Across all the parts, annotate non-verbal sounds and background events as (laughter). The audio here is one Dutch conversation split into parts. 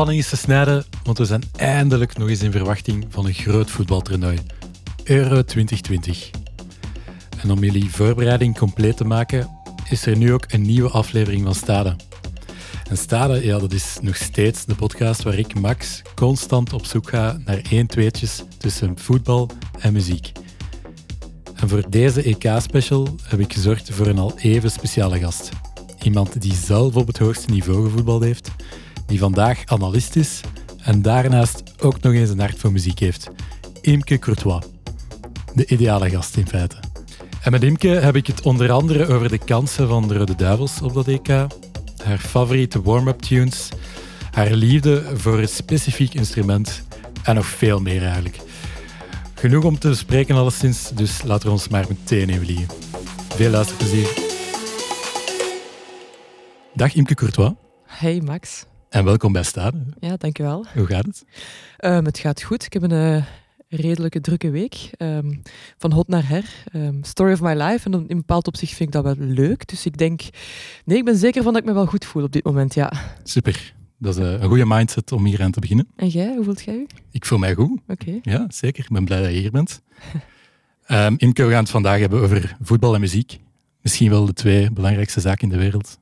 spanning is te snijden, want we zijn eindelijk nog eens in verwachting van een groot voetbaltoernooi. Euro 2020. En om jullie voorbereiding compleet te maken, is er nu ook een nieuwe aflevering van Stade. En Stade, ja, dat is nog steeds de podcast waar ik, Max, constant op zoek ga naar één tweetjes tussen voetbal en muziek. En voor deze EK-special heb ik gezorgd voor een al even speciale gast. Iemand die zelf op het hoogste niveau gevoetbald heeft, die vandaag analist is en daarnaast ook nog eens een hart voor muziek heeft. Imke Courtois. De ideale gast in feite. En met Imke heb ik het onder andere over de kansen van de Rode Duivels op dat EK, haar favoriete warm-up tunes, haar liefde voor een specifiek instrument en nog veel meer eigenlijk. Genoeg om te bespreken alleszins, dus laten we ons maar meteen even vliegen. Veel luisterplezier. Dag Imke Courtois. Hey Max. En welkom bij Stade. Ja, dankjewel. Hoe gaat het? Um, het gaat goed. Ik heb een uh, redelijke drukke week. Um, van hot naar her. Um, story of my life. En in een bepaald opzicht vind ik dat wel leuk. Dus ik denk... Nee, ik ben zeker van dat ik me wel goed voel op dit moment, ja. Super. Dat is een goede mindset om hier aan te beginnen. En jij, hoe voelt jij je? Ik voel mij goed. Oké. Ja, zeker. Ik ben blij dat je hier bent. um, (laughs) Imke, we gaan het vandaag hebben over voetbal en muziek. Misschien wel de twee belangrijkste zaken in de wereld.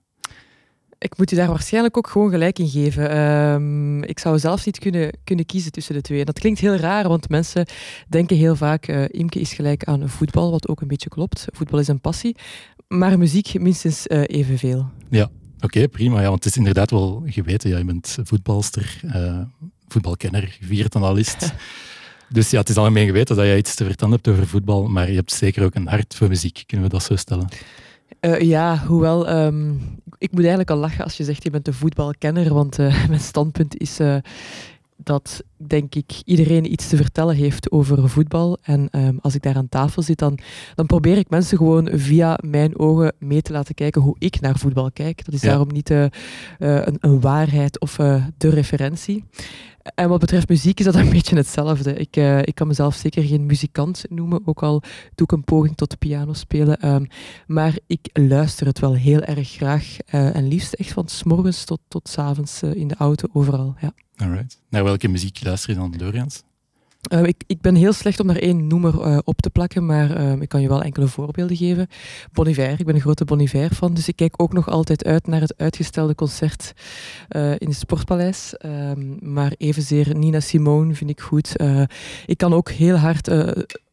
Ik moet je daar waarschijnlijk ook gewoon gelijk in geven. Um, ik zou zelfs niet kunnen, kunnen kiezen tussen de twee. En dat klinkt heel raar, want mensen denken heel vaak... Uh, Imke is gelijk aan voetbal, wat ook een beetje klopt. Voetbal is een passie. Maar muziek minstens uh, evenveel. Ja, Oké, prima. Ja, want het is inderdaad wel geweten. Ja, je bent voetbalster, uh, voetbalkenner, viert analist. (laughs) dus ja, het is algemeen geweten dat je iets te vertellen hebt over voetbal, maar je hebt zeker ook een hart voor muziek. Kunnen we dat zo stellen? Uh, ja, hoewel, um, ik moet eigenlijk al lachen als je zegt je bent een voetbalkenner, want uh, (laughs) mijn standpunt is dat denk ik iedereen iets te vertellen heeft over voetbal. En um, als ik daar aan tafel zit, dan, dan probeer ik mensen gewoon via mijn ogen mee te laten kijken hoe ik naar voetbal kijk. Dat is ja. daarom niet een, een, waarheid of de referentie. En wat betreft muziek is dat een (laughs) beetje hetzelfde. Ik, ik kan mezelf zeker geen muzikant noemen, ook al doe ik een poging tot piano spelen. Um, maar ik luister het wel heel erg graag en liefst echt van s morgens tot, tot s avonds in de auto, overal. Ja. Alright. Naar welke muziek luister je dan doorgaans? Uh, ik, ik, ben heel slecht om daar één noemer uh, op te plakken, maar uh, ik kan je wel enkele voorbeelden geven. Bon Iver, ik ben een grote Bon Iver fan, dus ik kijk ook nog altijd uit naar het uitgestelde concert in het Sportpaleis. Ehm, maar evenzeer Nina Simone vind ik goed. ik kan ook heel hard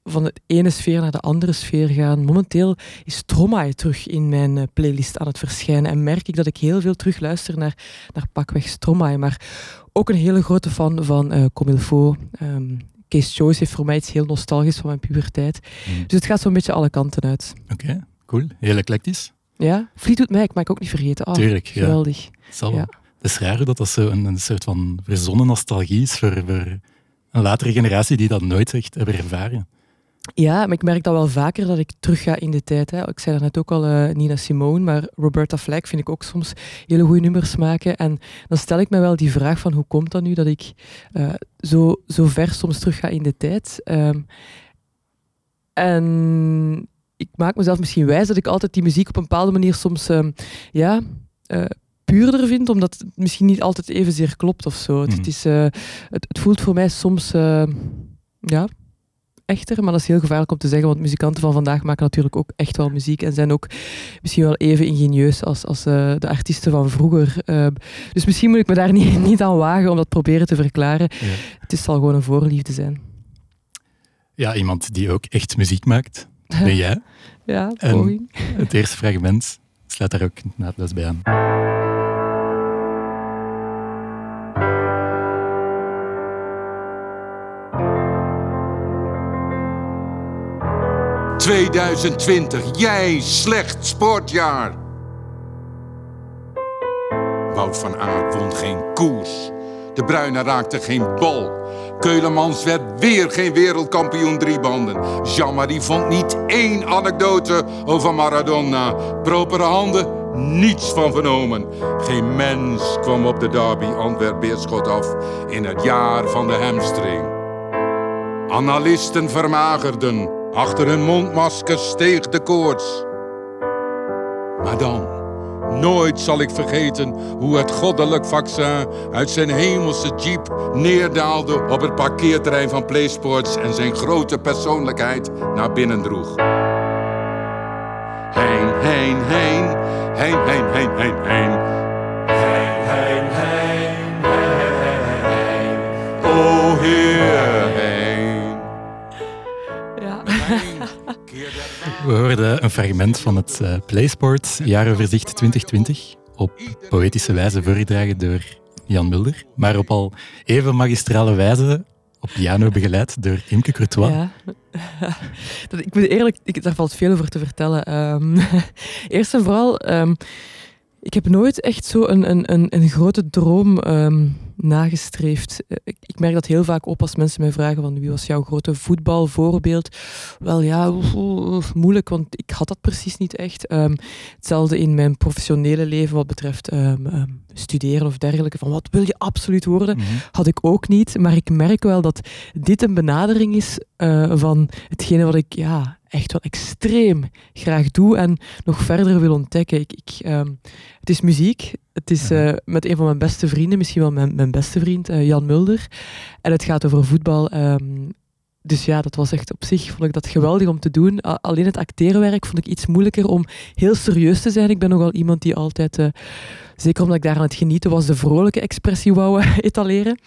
van de ene sfeer naar de andere sfeer gaan. Momenteel is Stromae terug in mijn playlist aan het verschijnen en merk ik dat ik heel veel terug luister naar, naar pakweg Stromae. Maar ook een hele grote fan van uh, Comilfo. Um, Kees Joyce heeft voor mij iets heel nostalgisch van mijn puberteit. Mm. Dus het gaat zo'n beetje alle kanten uit. Oké, okay, cool. Heel eclectisch. Ja, Fleetwood Mac mag ik ook niet vergeten. Oh, Tuurlijk, geweldig. Zal ja. Het is raar dat dat zo een, een soort van verzonnen nostalgie is voor, voor een latere generatie die dat nooit echt hebben ervaren. Ja, maar ik merk dat wel vaker dat ik terug ga in de tijd. Hè. Ik zei net ook al uh, Nina Simone, maar Roberta Flack vind ik ook soms hele goede nummers maken. En dan stel ik me wel die vraag van hoe komt dat nu dat ik uh, zo, zo ver soms terug ga in de tijd. Um, en ik maak mezelf misschien wijs dat ik altijd die muziek op een bepaalde manier soms um, ja, uh, puurder vind, omdat het misschien niet altijd evenzeer klopt of zo. Mm. Het, is, het, het, voelt voor mij soms ja, echter, maar dat is heel gevaarlijk om te zeggen, want muzikanten van vandaag maken natuurlijk ook echt wel muziek en zijn ook misschien wel even ingenieus als, als uh, de artiesten van vroeger. Uh, dus misschien moet ik me daar (laughs) niet, niet aan wagen om dat proberen te verklaren. Ja. Het is, zal gewoon een voorliefde zijn. Ja, iemand die ook echt muziek maakt, (laughs) ben jij. ja, poging. Het eerste fragment sluit daar ook naadloos bij aan. 2020, jij slecht sportjaar. Wout van Aert won geen koers. De Bruyne raakte geen bal. Keulemans werd weer geen wereldkampioen driebanden. Jean-Marie vond niet één anekdote over Maradona. Propere handen, niets van vernomen. Geen mens kwam op de derby Antwerp-Beerschot af in het jaar van de hamstring. Analisten vermagerden. Achter hun mondmaskers steeg de koorts. Maar dan, Nooit zal ik vergeten hoe het goddelijk vaccin uit zijn hemelse jeep neerdaalde op het parkeerterrein van PlaySports en zijn grote persoonlijkheid naar binnen droeg. Heen, heen, heen, heen, heen, heen, heen, heen. Heen, heen, heen, heen, heen. O Heer, We hoorden een fragment van het uh, PlaySport Jarenoverzicht 2020 op poëtische wijze voorgedragen door Jan Mulder, maar op al even magistrale wijze op piano begeleid door Imke Courtois. (laughs) Ik moet eerlijk, ik, daar valt veel over te vertellen. Um, (laughs) eerst en vooral, um, ik heb nooit echt zo een, een, een, een grote droom um, nagestreefd. Eh, ik, merk dat heel vaak op als mensen mij vragen van wie was jouw grote voetbalvoorbeeld. Wel ja, moeilijk, want ik had dat precies niet echt. Um, hetzelfde in mijn professionele leven wat betreft um, studeren of dergelijke. Van wat wil je absoluut worden? Mm -hmm. Had ik ook niet. Maar ik merk wel dat dit een benadering is uh, van hetgene wat ik ja, echt wel extreem graag doe en nog verder wil ontdekken. Ik, ik, um, het is muziek. Het is uh, met een van mijn beste vrienden, misschien wel mijn, mijn beste vriend, uh, Jan Mulder. En het gaat over voetbal. Um, dus ja, dat was echt op zich, vond ik dat geweldig om te doen. Alleen het acteerwerk vond ik iets moeilijker om heel serieus te zijn. Ik ben nogal iemand die altijd, uh, zeker omdat ik daar aan het genieten was, de vrolijke expressie wou (laughs) etaleren.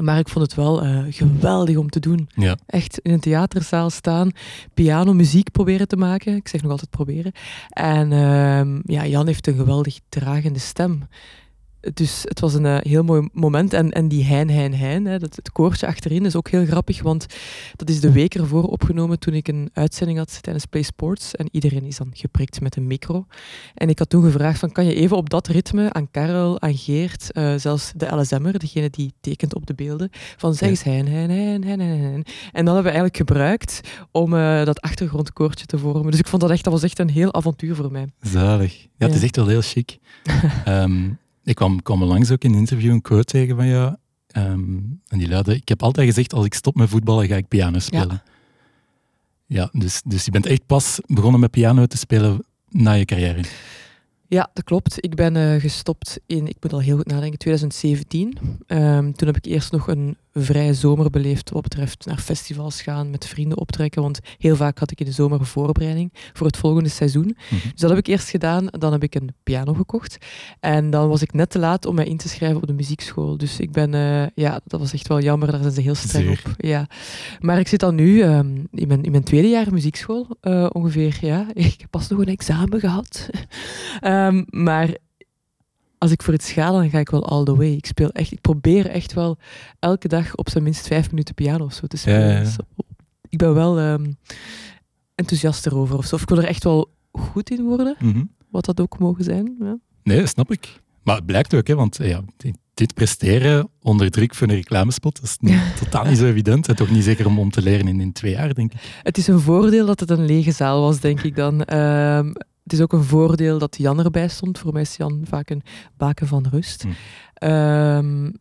Maar ik vond het wel uh, geweldig om te doen. Ja. Echt in een theaterzaal staan, piano, muziek proberen te maken. Ik zeg nog altijd proberen. En uh, ja, Jan heeft een geweldig dragende stem. Dus het was een uh, heel mooi moment. En, en die hein, hein, hein, hè, dat, het koortje achterin is ook heel grappig, want dat is de week ervoor opgenomen toen ik een uitzending had tijdens Play Sports. En iedereen is dan geprikt met een micro. En ik had toen gevraagd van, kan je even op dat ritme aan Karel, aan Geert, uh, zelfs de LSM'er, degene die tekent op de beelden, van zeg eens hein, hein, hein, hein, hein, hein. En dat hebben we eigenlijk gebruikt om uh, dat achtergrondkoortje te vormen. Dus ik vond dat echt, dat was echt een heel avontuur voor mij. Zalig. Ja, ja. het is echt wel heel chic. um, (laughs) ik kwam, kwam langs ook in een interview een quote tegen van jou. Um, en die luidde, ik heb altijd gezegd, als ik stop met voetballen, ga ik piano spelen. Ja, ja dus, dus je bent echt pas begonnen met piano te spelen na je carrière. Ja, dat klopt. Ik ben uh, gestopt in, ik moet al heel goed nadenken, 2017. Um, toen heb ik eerst nog een vrije zomer beleefd wat betreft naar festivals gaan, met vrienden optrekken. Want heel vaak had ik in de zomer een voorbereiding voor het volgende seizoen. Mm -hmm. Dus dat heb ik eerst gedaan. Dan heb ik een piano gekocht. En dan was ik net te laat om mij in te schrijven op de muziekschool. Dus ik ben, uh, ja, dat was echt wel jammer. Daar zijn ze heel streng Zeer. op. Ja. Maar ik zit dan nu um, in, mijn, in mijn tweede jaar muziekschool uh, ongeveer. Ja. (laughs) Ik heb pas nog een examen gehad. um, (laughs) maar als ik voor iets ga, dan ga ik wel all the way. Ik speel echt, ik probeer echt wel elke dag op zijn minst vijf minuten piano of zo te spelen. Ja, ja. Dus ik ben wel um, enthousiast erover of zo. Of ik wil er echt wel goed in worden, mm -hmm. wat dat ook mogen zijn. Ja. Nee, snap ik. Maar het blijkt ook, hè, want ja, dit presteren onder druk voor een reclamespot, dat is niet, (laughs) totaal niet zo evident. En toch niet zeker om, om te leren in, in twee jaar, denk ik. Het is een voordeel dat het een lege zaal was, denk ik dan. Um, het is ook een voordeel dat Jan erbij stond. Voor mij is Jan vaak een baken van rust. Hm. Um,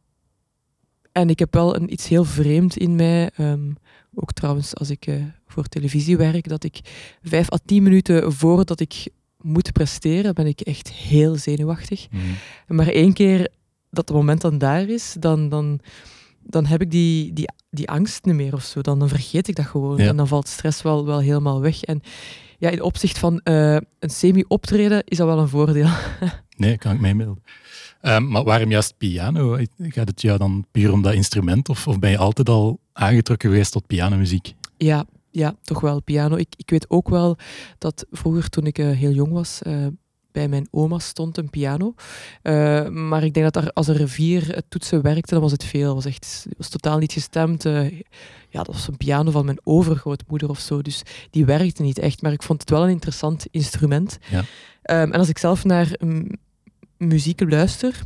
en ik heb wel een, iets heel vreemd in mij. Um, ook trouwens als ik uh, voor televisie werk, dat ik vijf à tien minuten voordat ik moet presteren, ben ik echt heel zenuwachtig. Hm. Maar één keer dat het moment dan daar is, dan, dan, dan heb ik die, die, die angst niet meer of zo. Dan, dan vergeet ik dat gewoon. Ja. En dan valt stress wel, wel helemaal weg. En ja, in opzicht van uh, een semi-optreden is dat wel een voordeel. (laughs) nee, kan ik mij. Um, maar waarom juist piano? Gaat het jou dan puur om dat instrument? Of, of ben je altijd al aangetrokken geweest tot pianomuziek? Ja, ja toch wel piano. Ik, ik weet ook wel dat vroeger, toen ik uh, heel jong was, uh, bij mijn oma stond een piano. Uh, maar ik denk dat er, als er vier toetsen werkten, dan was het veel. Het was, echt, was totaal niet gestemd. Uh, ja, dat was een piano van mijn overgrootmoeder of zo. Dus die werkte niet echt. Maar ik vond het wel een interessant instrument. Ja. Um, en als ik zelf naar um, muziek luister,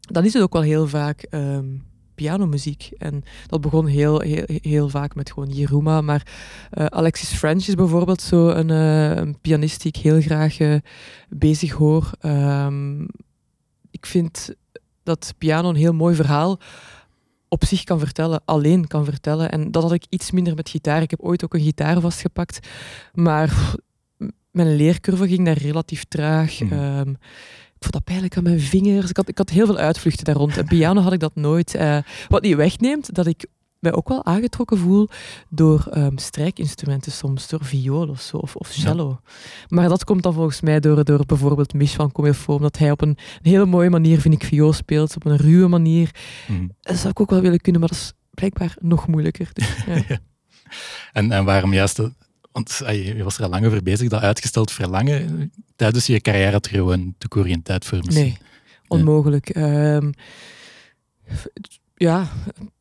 dan is het ook wel heel vaak um, pianomuziek. En dat begon heel, heel, heel vaak met gewoon Jeruma. Maar uh, Alexis French is bijvoorbeeld zo een, uh, een pianist die ik heel graag uh, bezig hoor. Um, ik vind dat piano een heel mooi verhaal op zich kan vertellen, alleen kan vertellen. En dat had ik iets minder met gitaar. Ik heb ooit ook een gitaar vastgepakt. Maar mijn leercurve ging daar relatief traag. Mhm. Ehm, vond dat pijnlijk aan mijn vingers. Ik had, ik had heel veel uitvluchten daar rond. En piano had ik dat nooit. Eh, wat niet wegneemt dat ik mij ook wel aangetrokken voel door ehm, strijkinstrumenten soms, door viool of zo, of, of cello. Maar dat komt dan volgens mij door, door bijvoorbeeld Mich van Comilfo, omdat hij op een, een hele mooie manier, vind ik, viool speelt, op een ruwe manier. Mhm. Dat zou ik ook wel willen kunnen, maar dat is blijkbaar nog moeilijker. Dus, (laughs) ja. Ja. En, en waarom juist, de- want je was er al lang over bezig, dat uitgesteld verlangen. Tijdens je carrière had er gewoon te geen tijd voor misschien. Nee, onmogelijk. Ehm, ja,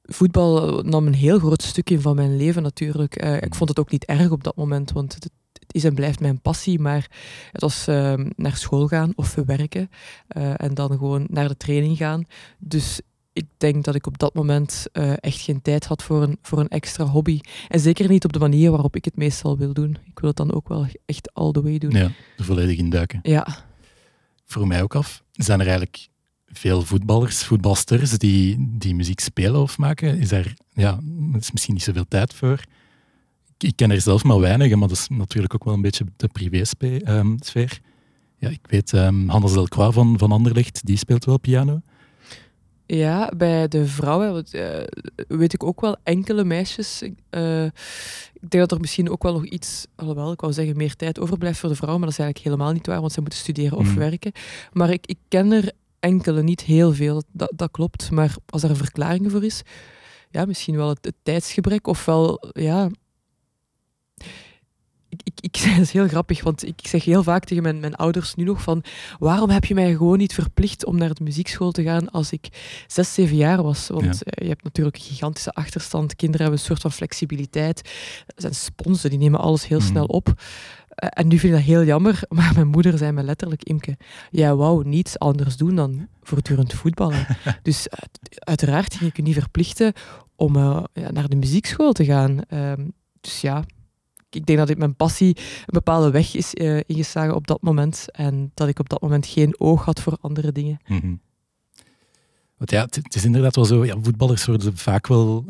voetbal nam een heel groot stuk in van mijn leven natuurlijk. Eh, ik vond het ook niet erg op dat moment, want het, het is en blijft mijn passie. Maar het was ehm, naar school gaan of werken eh, en dan gewoon naar de training gaan. Dus ik denk dat ik op dat moment eh, echt geen tijd had voor een, voor een extra hobby. En zeker niet op de manier waarop ik het meestal wil doen. Ik wil het dan ook wel echt all the way doen. Ja, er volledig induiken. Ja, Vroeg mij ook af, zijn er eigenlijk veel voetballers, voetbalsters die, die muziek spelen of maken? Is daar, ja, is misschien niet zoveel tijd voor. Ik, ken er zelf maar weinig, maar dat is natuurlijk ook wel een beetje de privé-sfeer. ja, ik weet, ehm Hannes Delcroix van, van Anderlecht, die speelt wel piano. Ja, bij de vrouwen want, eh, weet ik ook wel enkele meisjes. eh, ik denk dat er misschien ook wel nog iets, alhoewel, ik wou zeggen meer tijd overblijft voor de vrouwen, maar dat is eigenlijk helemaal niet waar, want zij moeten studeren of Mhm. werken. Maar ik, ik ken er enkele, niet heel veel, dat, dat klopt. Maar als er een verklaring voor is, ja, misschien wel het, het tijdsgebrek, ofwel, ja... Ik, ik, ik, (laughs) dat is heel grappig, want ik zeg heel vaak tegen mijn, mijn ouders nu nog van waarom heb je mij gewoon niet verplicht om naar de muziekschool te gaan als ik zes, zeven jaar was? Want eh, je hebt natuurlijk een gigantische achterstand. Kinderen hebben een soort van flexibiliteit. Dat zijn sponsen, die nemen alles heel Mhm. snel op. Eh, en nu vind ik dat heel jammer, (laughs) maar mijn moeder zei me letterlijk, Imke, jij wou niets anders doen dan voortdurend voetballen. (laughs) dus uiteraard ging ik je niet verplichten om eh, naar de muziekschool te gaan. Ehm, dus ja, ik denk dat ik mijn passie een bepaalde weg is eh, ingeslagen op dat moment. En dat ik op dat moment geen oog had voor andere dingen. Mhm. Want ja, het, is inderdaad wel zo, ja, voetballers worden vaak wel...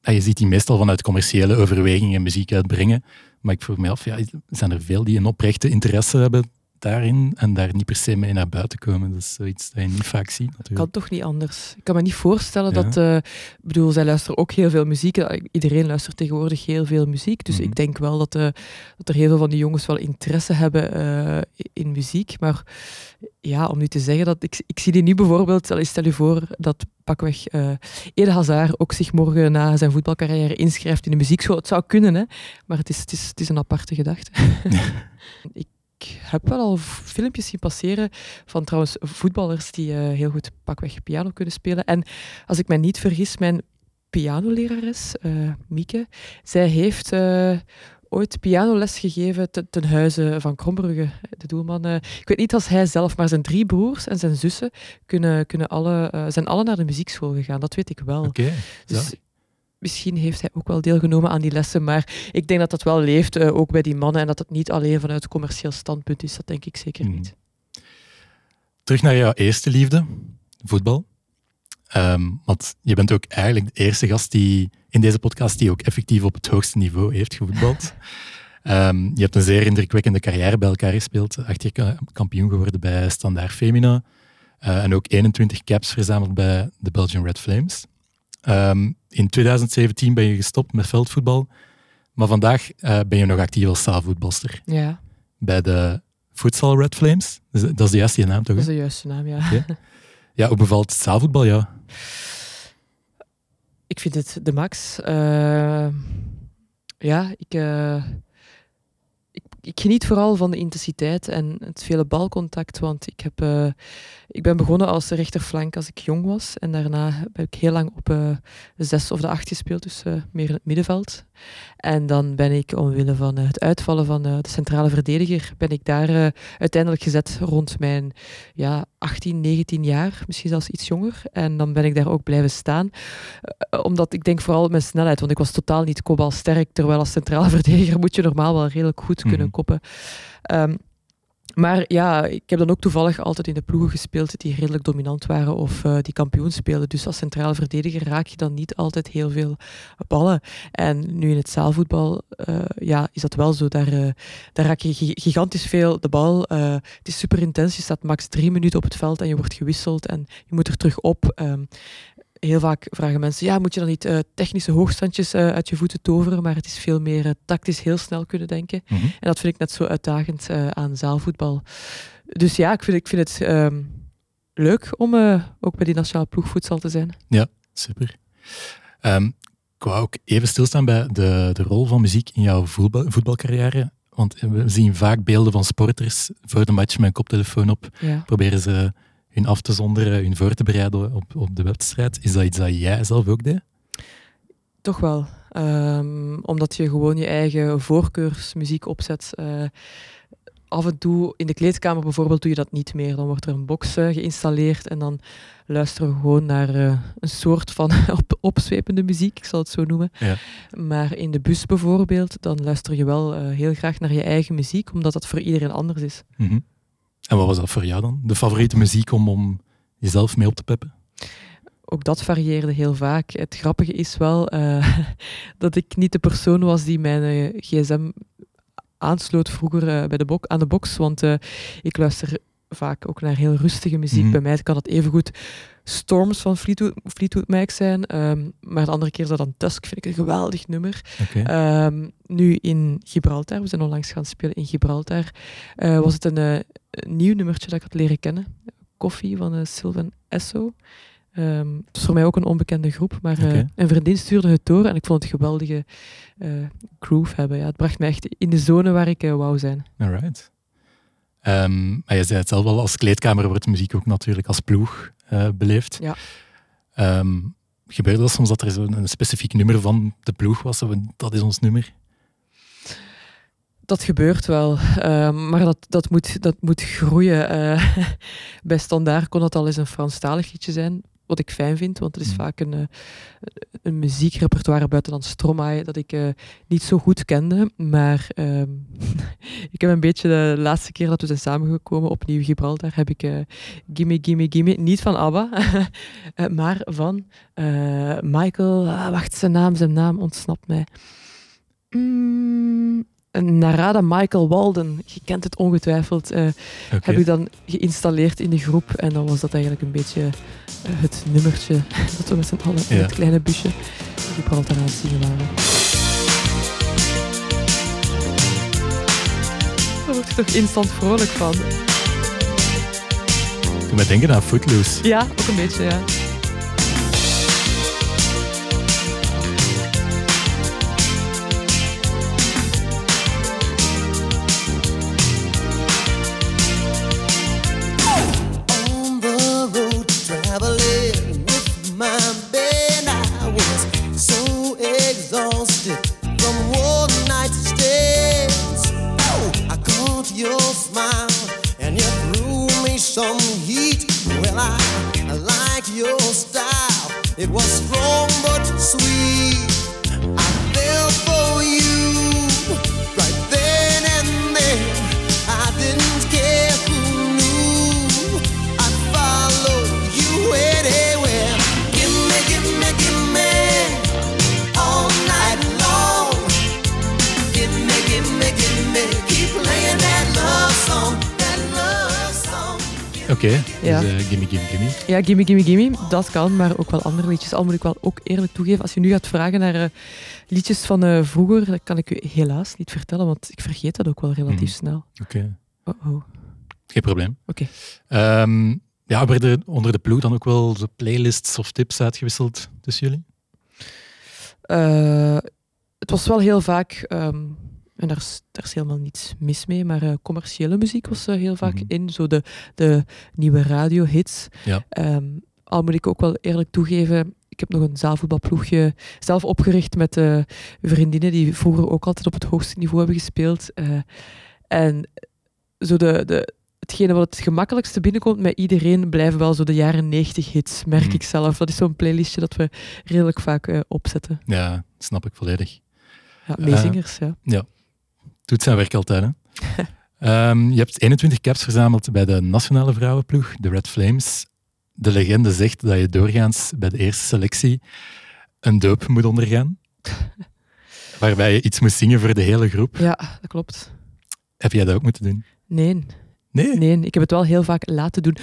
ja, je ziet die meestal vanuit commerciële overwegingen muziek uitbrengen. Maar ik vroeg me af, ja, zijn er veel die een oprechte interesse hebben daarin en daar niet per se mee naar buiten komen? Dat is zoiets dat je niet vaak ziet natuurlijk. Kan toch niet anders? Ik kan me niet voorstellen Ja. dat... eh, ik bedoel, zij luisteren ook heel veel muziek. Eh, Iedereen luistert tegenwoordig heel veel muziek. Dus Mhm. ik denk wel dat, eh, dat er heel veel van die jongens wel interesse hebben in muziek. Maar ja, om nu te zeggen dat... Ik, ik zie die nu bijvoorbeeld... Stel, je voor dat pakweg eh Ede Hazard ook zich morgen na zijn voetbalcarrière inschrijft in de muziekschool. Het zou kunnen, hè. Maar het is, het is, het is een aparte gedachte. (laughs) ik heb wel al filmpjes zien passeren van trouwens voetballers die eh, heel goed pakweg piano kunnen spelen. En als ik mij niet vergis, mijn pianolerares, eh Mieke, zij heeft eh, ooit pianoles gegeven te- ten huize van Krombrugge, de doelman. ik weet niet als hij zelf, maar zijn drie broers en zijn zussen kunnen, kunnen alle, zijn alle naar de muziekschool gegaan. Dat weet ik wel. Oké, Dus. Misschien heeft hij ook wel deelgenomen aan die lessen, maar ik denk dat dat wel leeft, eh, ook bij die mannen, en dat het niet alleen vanuit commercieel standpunt is. Dat denk ik zeker Mhm. niet. Terug naar jouw eerste liefde, voetbal. Ehm, want je bent ook eigenlijk de eerste gast die in deze podcast die ook effectief op het hoogste niveau heeft gevoetbald. (laughs) Ehm, je hebt een zeer indrukwekkende carrière bij elkaar gespeeld. Acht jaar ka- kampioen geworden bij Standaard Femina. Eh, en ook 21 caps verzameld bij de Belgian Red Flames. Ehm, in 2017 ben je gestopt met veldvoetbal. Maar vandaag eh, ben je nog actief als zaalvoetbalster Ja, bij de Futsal Red Flames. Dus Dat is de juiste naam toch? dat is de juiste naam, ja. Ja, hoe bevalt het zaalvoetbal? Ja. Ik vind het de max. Eh, ja, ik, eh, ik, geniet vooral van de intensiteit en het vele balcontact. Want ik, heb, eh, ik ben begonnen als rechterflank als ik jong was. En daarna heb ik heel lang op eh, de zes of de acht gespeeld, dus eh, meer in het middenveld. En dan ben ik, omwille van eh, het uitvallen van eh, de centrale verdediger, ben ik daar eh, uiteindelijk gezet rond mijn ja, 18, 19 jaar, misschien zelfs iets jonger. En dan ben ik daar ook blijven staan. Eh, omdat ik denk vooral mijn snelheid, want ik was totaal niet kopbalsterk, terwijl als centrale (laughs) verdediger moet je normaal wel redelijk goed kunnen Mhm. Ehm, Maar ja, ik heb dan ook toevallig altijd in de ploegen gespeeld die redelijk dominant waren of uh, die kampioen speelden. Dus als centrale verdediger raak je dan niet altijd heel veel ballen. En nu in het zaalvoetbal uh, ja, is dat wel zo. Daar, daar raak je gigantisch veel de bal. het is super intens. Je staat max drie minuten op het veld en je wordt gewisseld en je moet er terug op. Um, heel vaak vragen mensen, ja, moet je dan niet uh, technische hoogstandjes uh, uit je voeten toveren, maar het is veel meer uh, tactisch heel snel kunnen denken. Mm -hmm. En dat vind ik net zo uitdagend aan zaalvoetbal. Dus ja, ik vind, ik vind het um, leuk om ook bij die nationale ploegvoedsel te zijn. Ja, super. Um, ik wou ook even stilstaan bij de, de rol van muziek in jouw voetbal, voetbalcarrière. Want we zien vaak beelden van sporters voor de match met een koptelefoon op. Ja. Proberen ze hun af te zonderen, hun voor te bereiden op, op de wedstrijd. Is dat iets dat jij zelf ook deed? Toch wel. Um, omdat je gewoon je eigen voorkeursmuziek opzet. Uh, af en toe in de kleedkamer bijvoorbeeld doe je dat niet meer. Dan wordt er een box uh, geïnstalleerd en dan luisteren we gewoon naar uh, een soort van (laughs) op, opzwepende muziek, ik zal het zo noemen. Ja. Maar in de bus bijvoorbeeld, dan luister je wel heel graag naar je eigen muziek, omdat dat voor iedereen anders is. Mm -hmm. En wat was dat voor jou dan? De favoriete muziek om, om jezelf mee op te peppen? Ook dat varieerde heel vaak. Het grappige is wel uh, (laughs) dat ik niet de persoon was die mijn uh, gsm aansloot vroeger uh, bij de aan de box. Want ik luister vaak ook naar heel rustige muziek. Mm. Bij mij kan dat evengoed Storms van Fleetwood, Fleetwood Mac zijn. Um, maar de andere keer is dat dan Tusk, vind ik een geweldig nummer. Okay. Um, nu in Gibraltar, we zijn onlangs gaan spelen in Gibraltar, uh, was het een, uh, een, nieuw nummertje dat ik had leren kennen. Koffie van uh, Sylvan Esso. Um, het is voor mij ook een onbekende groep, maar okay. een vriendin stuurde het door en ik vond het een geweldige groove hebben. Ja, het bracht me echt in de zone waar ik wou zijn. Alright. Um, maar je zei het zelf al, als kleedkamer wordt muziek ook natuurlijk als ploeg uh, beleefd. Ja. Um, gebeurde dat soms dat er zo'n een specifiek nummer van de ploeg was? Dat is ons nummer? Dat gebeurt wel, uh, maar dat, dat, moet, dat moet groeien. Uh, (laughs) bij Standaard kon dat al eens een Franstalig liedje zijn wat ik fijn vind, want het is mm. vaak een, uh, een muziekrepertoire buiten dan Stromae dat ik uh, niet zo goed kende. Maar uh, (laughs) ik heb een beetje de laatste keer dat we zijn samengekomen opnieuw Gibraltar, heb ik uh, Gimme Gimme Gimme, niet van ABBA, (laughs) maar van Michael, ah, wacht zijn naam, zijn naam ontsnapt mij. Mm, Narada Michael Walden, je kent het ongetwijfeld, uh, okay. heb ik dan geïnstalleerd in de groep. En dan was dat eigenlijk een beetje uh, het nummertje (laughs) dat we met z'n allen in het kleine busje Gibraltar aan het zingen waren. Daar word je toch instant vrolijk van. Doe me denken aan Footloose. Ja, ook een beetje, ja. It was strong but sweet. Oké, okay, ja. dus uh, gimme, gimme, gimme. Ja, gimme, gimme, gimme, dat kan, maar ook wel andere liedjes. Al moet ik wel ook eerlijk toegeven, als je nu gaat vragen naar uh, liedjes van uh, vroeger, dat kan ik u helaas niet vertellen, want ik vergeet dat ook wel relatief mm. snel. Oké. Okay. Oh, oh. Geen probleem. Oké. Okay. Um, ja, werden onder de ploeg dan ook wel de playlists of tips uitgewisseld tussen jullie? Het was wel heel vaak... Um, en daar is, daar is helemaal niets mis mee, maar uh, commerciële muziek was uh, heel vaak mm -hmm. in. Zo de, de nieuwe radiohits. Ja. Um, al moet ik ook wel eerlijk toegeven, ik heb nog een zaalvoetbalploegje zelf opgericht met uh, vriendinnen die vroeger ook altijd op het hoogste niveau hebben gespeeld. en zo de, de, hetgene wat het gemakkelijkste binnenkomt met iedereen blijven wel zo de jaren 90 hits, merk mm. ik zelf. Dat is zo'n playlistje dat we redelijk vaak opzetten. Ja, snap ik volledig. Ja, meezingers, ja. Ja, doet zijn werk altijd. Hè? (laughs) Ehm, je hebt 21 caps verzameld bij de nationale vrouwenploeg, de Red Flames. De legende zegt dat je doorgaans bij de eerste selectie een doop moet ondergaan. (laughs) waarbij je iets moest zingen voor de hele groep. Ja, dat klopt. Heb jij dat ook moeten doen? Nee. Nee? Nee, ik heb het wel heel vaak laten doen.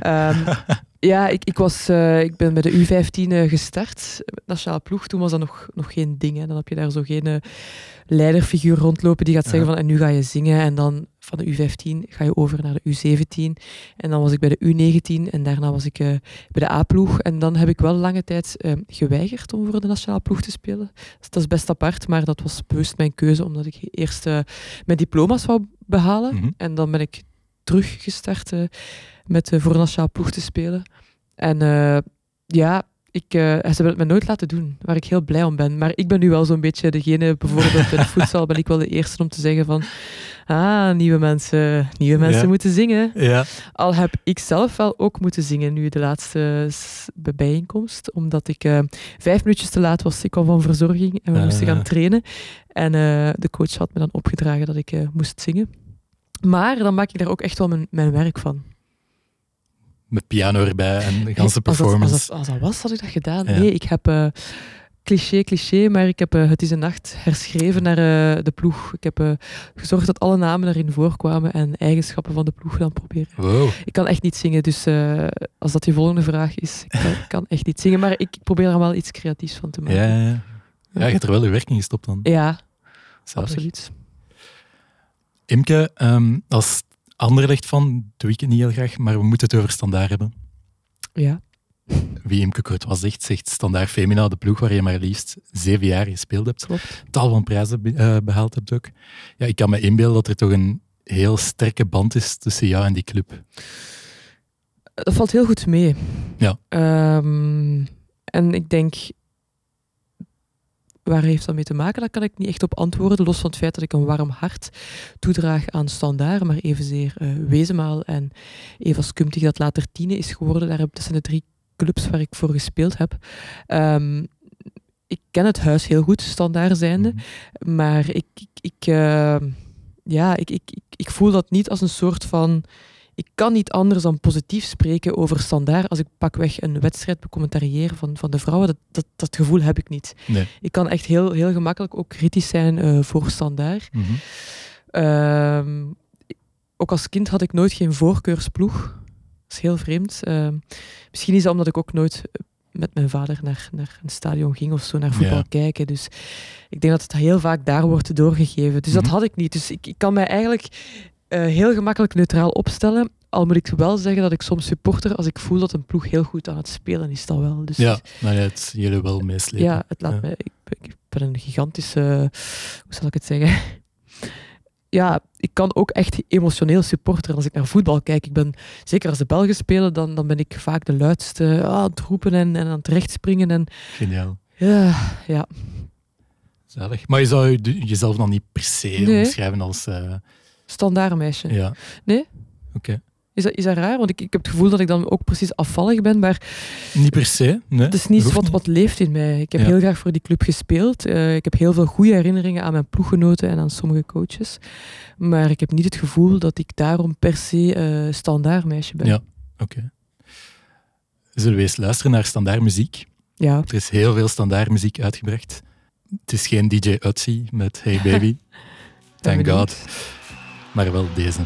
Ehm, (laughs) ja, ik, ik, was, eh, ik ben bij de U15 uh, gestart, nationale ploeg. Toen was dat nog, nog geen ding. Hè. Dan heb je daar zo geen uh, leiderfiguur rondlopen die gaat zeggen van en nu ga je zingen. En dan van de U15 ga je over naar de U17. En dan was ik bij de U19 en daarna was ik bij de A-ploeg. En dan heb ik wel lange tijd geweigerd om voor de nationale ploeg te spelen. Dus dat is best apart, maar dat was bewust mijn keuze, omdat ik eerst mijn diploma's wou behalen. Mhm. En dan ben ik teruggestart met de voor nationale ploeg te spelen. En uh, ja, ik, uh, ze hebben het me nooit laten doen, waar ik heel blij om ben. Maar ik ben nu wel zo'n beetje degene, bijvoorbeeld bij de (laughs) voedsel, ben ik wel de eerste om te zeggen van ah, nieuwe mensen, nieuwe mensen Ja. moeten zingen. Ja. Al heb ik zelf wel ook moeten zingen nu de laatste bijeenkomst, omdat ik eh, vijf minuutjes te laat was. Ik kwam van verzorging en we Ah. moesten gaan trainen. En eh, de coach had me dan opgedragen dat ik eh, moest zingen. Maar dan maak ik daar ook echt wel mijn, mijn werk van. Met piano erbij en de ganse Als dat, performance. als, dat, als dat was, had ik dat gedaan. Ja. Nee, ik heb eh, cliché, cliché, maar ik heb eh, Het is een nacht herschreven naar eh, de ploeg. Ik heb gezorgd dat alle namen erin voorkwamen en eigenschappen van de ploeg dan proberen. Wow. Ik kan echt niet zingen, dus als dat je volgende vraag is, ik kan, echt niet zingen, maar ik, probeer er wel iets creatiefs van te maken. Ja, ja, ja. Ja, je hebt er wel je werk in gestopt dan. Ja, Zalig. absoluut. Imke, ehm, als Anderlecht van doe ik het niet heel graag, maar we moeten het over standaard hebben. Ja. Wie Imke Courtois zegt, zegt standaard Femina, de ploeg waar je maar liefst zeven jaar gespeeld hebt. Klopt. Tal van prijzen eh, behaald hebt ook. Ja, ik kan me inbeelden dat er toch een heel sterke band is tussen jou en die club. Dat valt heel goed mee. Ja. Ehm, en ik denk, waar heeft dat mee te maken? Daar kan ik niet echt op antwoorden, los van het feit dat ik een warm hart toedraag aan Standaard, maar evenzeer eh Wezenmaal en Eva Skum, die dat later Tine is geworden. Daar heb, dat zijn de drie clubs waar ik voor gespeeld heb. Ehm, ik ken het huis heel goed, Standaard zijnde. Mhm. Maar ik, ik, ik, eh, ja, ik, ik, ik, ik voel dat niet als een soort van. Ik kan niet anders dan positief spreken over standaard als ik pakweg een wedstrijd becommentarieer van, van de vrouwen. Dat, dat, dat gevoel heb ik niet. Nee. Ik kan echt heel, heel gemakkelijk ook kritisch zijn eh, voor standaard. Mhm. Ehm, ook als kind had ik nooit geen voorkeursploeg. Dat is heel vreemd. Ehm, misschien is dat omdat ik ook nooit met mijn vader naar, naar een stadion ging of zo, naar voetbal Ja. kijken. Dus ik denk dat het heel vaak daar wordt doorgegeven. Dus dat Mhm. had ik niet. Dus ik, ik kan mij eigenlijk heel gemakkelijk neutraal opstellen. Al moet ik wel zeggen dat ik soms supporter als ik voel dat een ploeg heel goed aan het spelen is. Dat wel. Dus Ja, ja, het jullie wel meeslepen. ja, het laat Ja. me. Ik, ben- ik ben een gigantische. Hoe zal ik het zeggen? (laughs) Ja, ik kan ook echt emotioneel supporteren als ik naar voetbal kijk. Ik ben, zeker als de Belgen spelen, dan, dan ben ik vaak de luidste ah, aan het roepen en, en aan het rechtspringen. En, Geniaal. ja, ja, Zalig. Maar je zou je- jezelf dan niet per se Nee. omschrijven als... eh, standaard meisje. ja. Nee? Oké. Is, dat, is dat raar? Want ik, ik heb het gevoel dat ik dan ook precies afvallig ben, maar Niet per se, nee. het is niet wat, wat leeft in mij. Ik heb Ja. heel graag voor die club gespeeld. Eh, ik heb heel veel goede herinneringen aan mijn ploeggenoten en aan sommige coaches. Maar ik heb niet het gevoel dat ik daarom per se eh standaard meisje ben. Ja. Oké. Zullen we eens luisteren naar standaard muziek? Ja. Er is heel veel standaard muziek uitgebracht. Het is geen DJ Utsi met Hey Baby, (laughs) thank. God, maar wel deze.